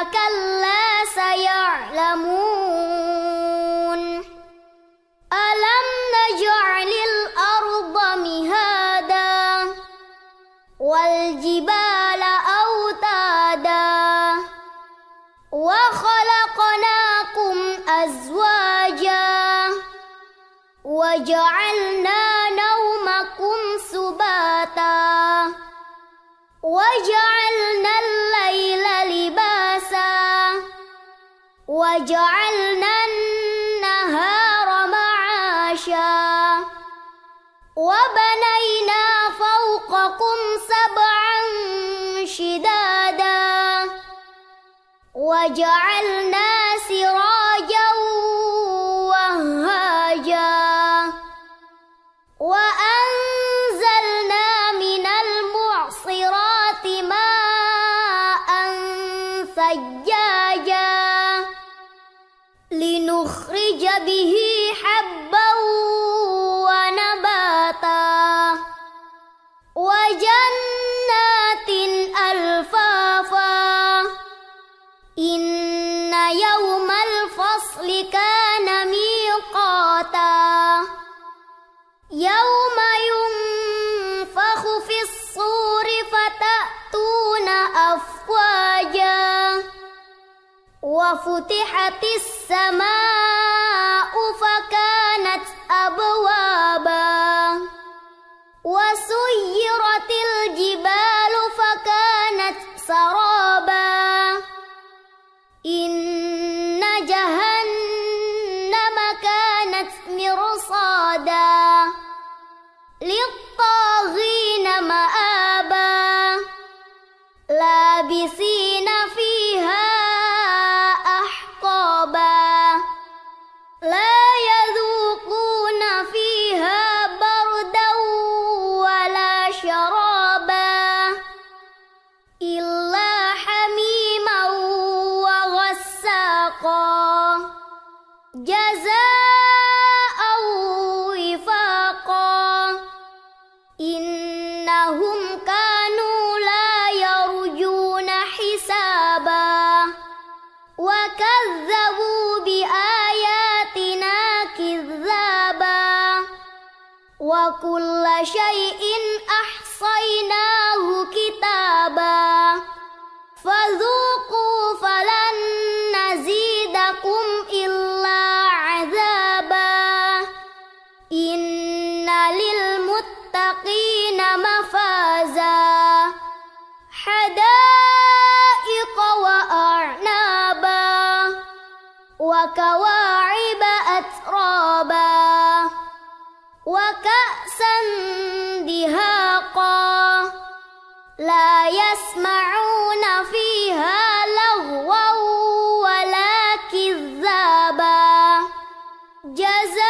Tabarakallah. وجعلنا النهار معاشا وبنينا فوقكم سبعا شدادا وجعلنا وفتحت السماء فكانت أبوابا وسيرت الجبال كل شيء أحصيناه كتابا فذوقوا Yes, sir.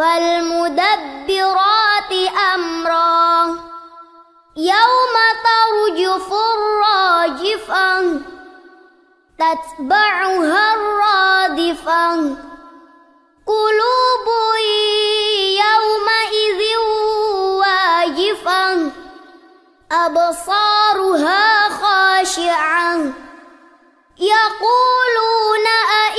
فالمدبرات أمرا. يوم ترجف الراجفة تتبعها الرادفة. قلوب يومئذ واجفة أبصارها خاشعة. يقولون أئنا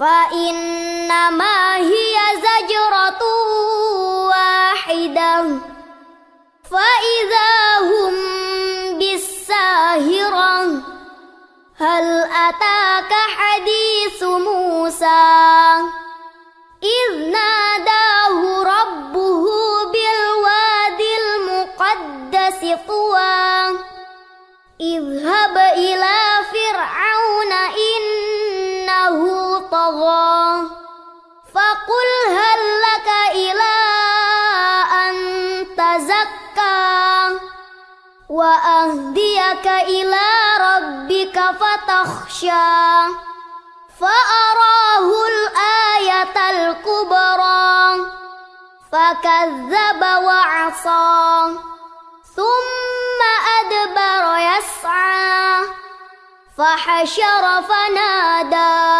فإنما هي زجرة واحدة. فإذا هم بالساهرة هل أتاك حديث موسى؟ إذ ناداه ربه بالواد المقدس طوى. إذهب إلى ربك فتخشى فأراه الآية الكبرى فكذب وعصى ثم أدبر يسعى فحشر فنادى.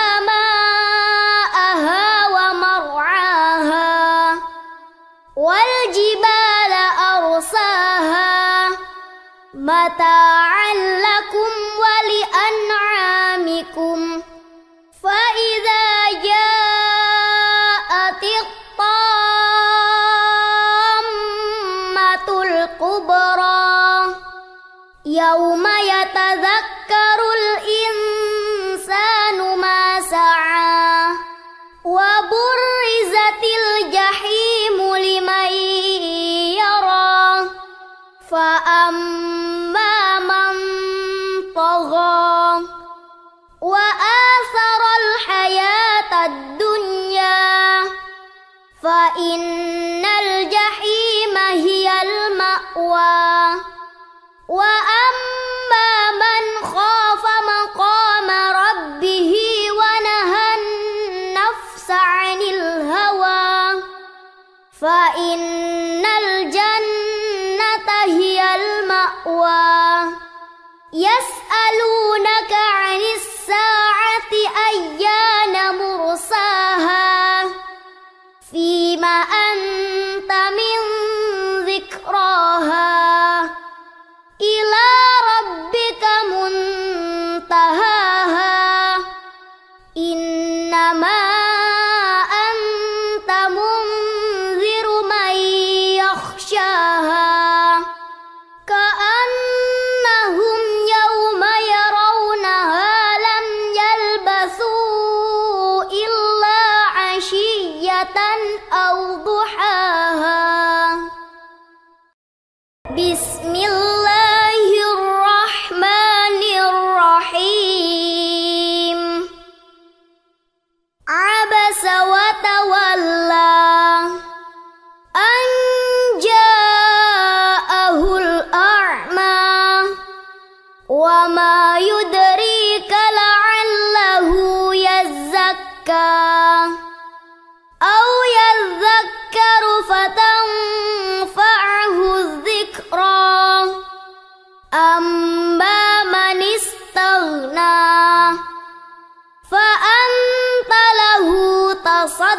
فإن الجحيم هي المأوى.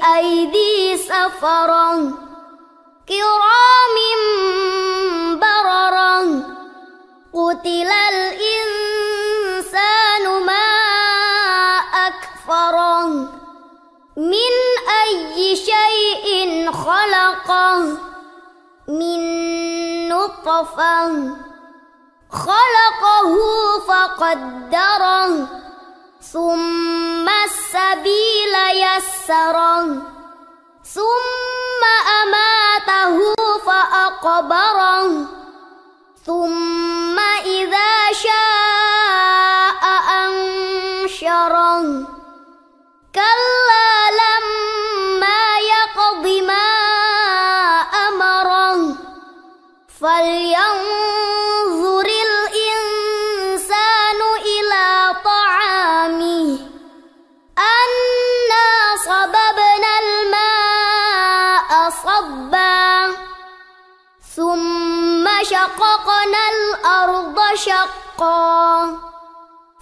بأيدي سفرة كرام بررة قتل الإنسان ما أكفره من أي شيء خلقه من نطفة. خلقه فقدره ثم السبيل يسره ثم أماته فأقبره ثم إذا شاء أنشره كلا لما يقض ما أمره فلينظر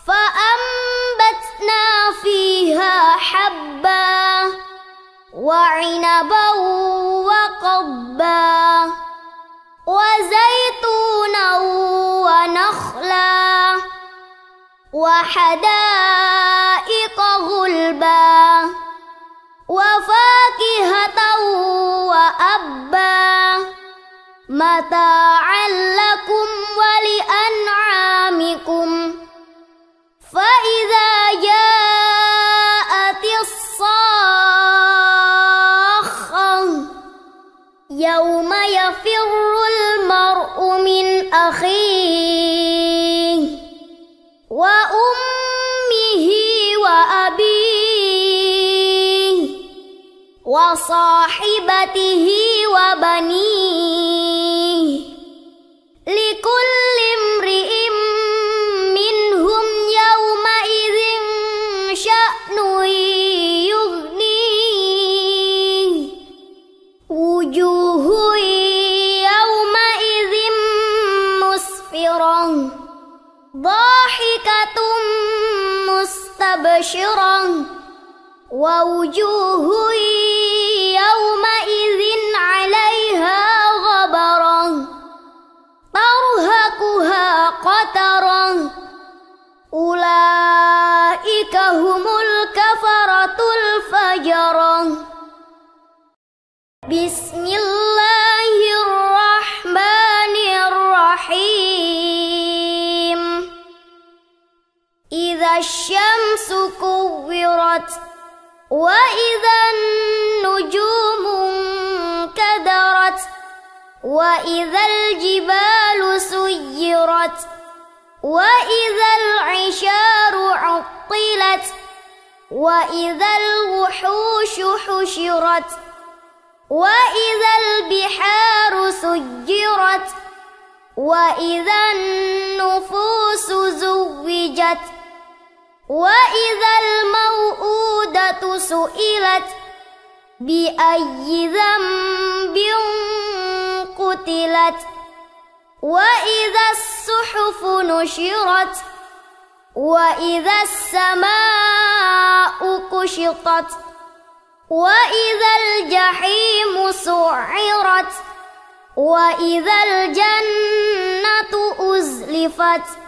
فأنبتنا فيها حبا وعنبا وقبا وزيتونا ونخلا وحدائق غلبا وفاكهة وأبا. متاعا لكم وأبيه وصاحبته وبنيه لكل ووجوه يومئذ عليها غبرة ترهقها قترة. أولئك هم الكفرة الفجرة. بسم الله الرحمن الرحيم. إذا الشمس كورت وإذا النجوم انكدرت وإذا الجبال سيرت وإذا العشار عطلت وإذا الوحوش حشرت وإذا البحار سجرت وإذا النفوس زوجت. وإذا الموءودة سئلت بأي ذنب قتلت وإذا الصحف نشرت وإذا السماء كشطت وإذا الجحيم سعرت وإذا الجنة أزلفت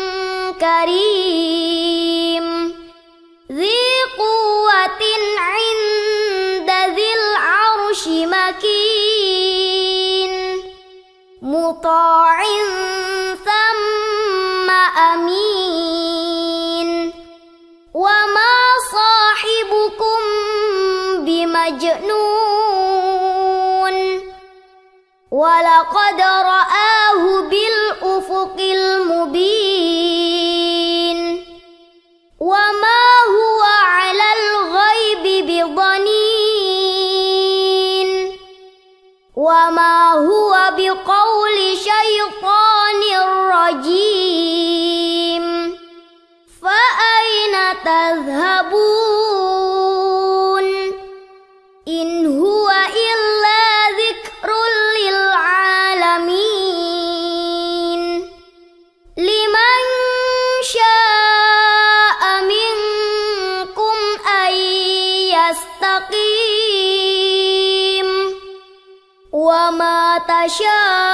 كريم ذي قوة عند ذي العرش مكين. مطاع ثم أمين. وما صاحبكم بمجنون. ولقد رآه show.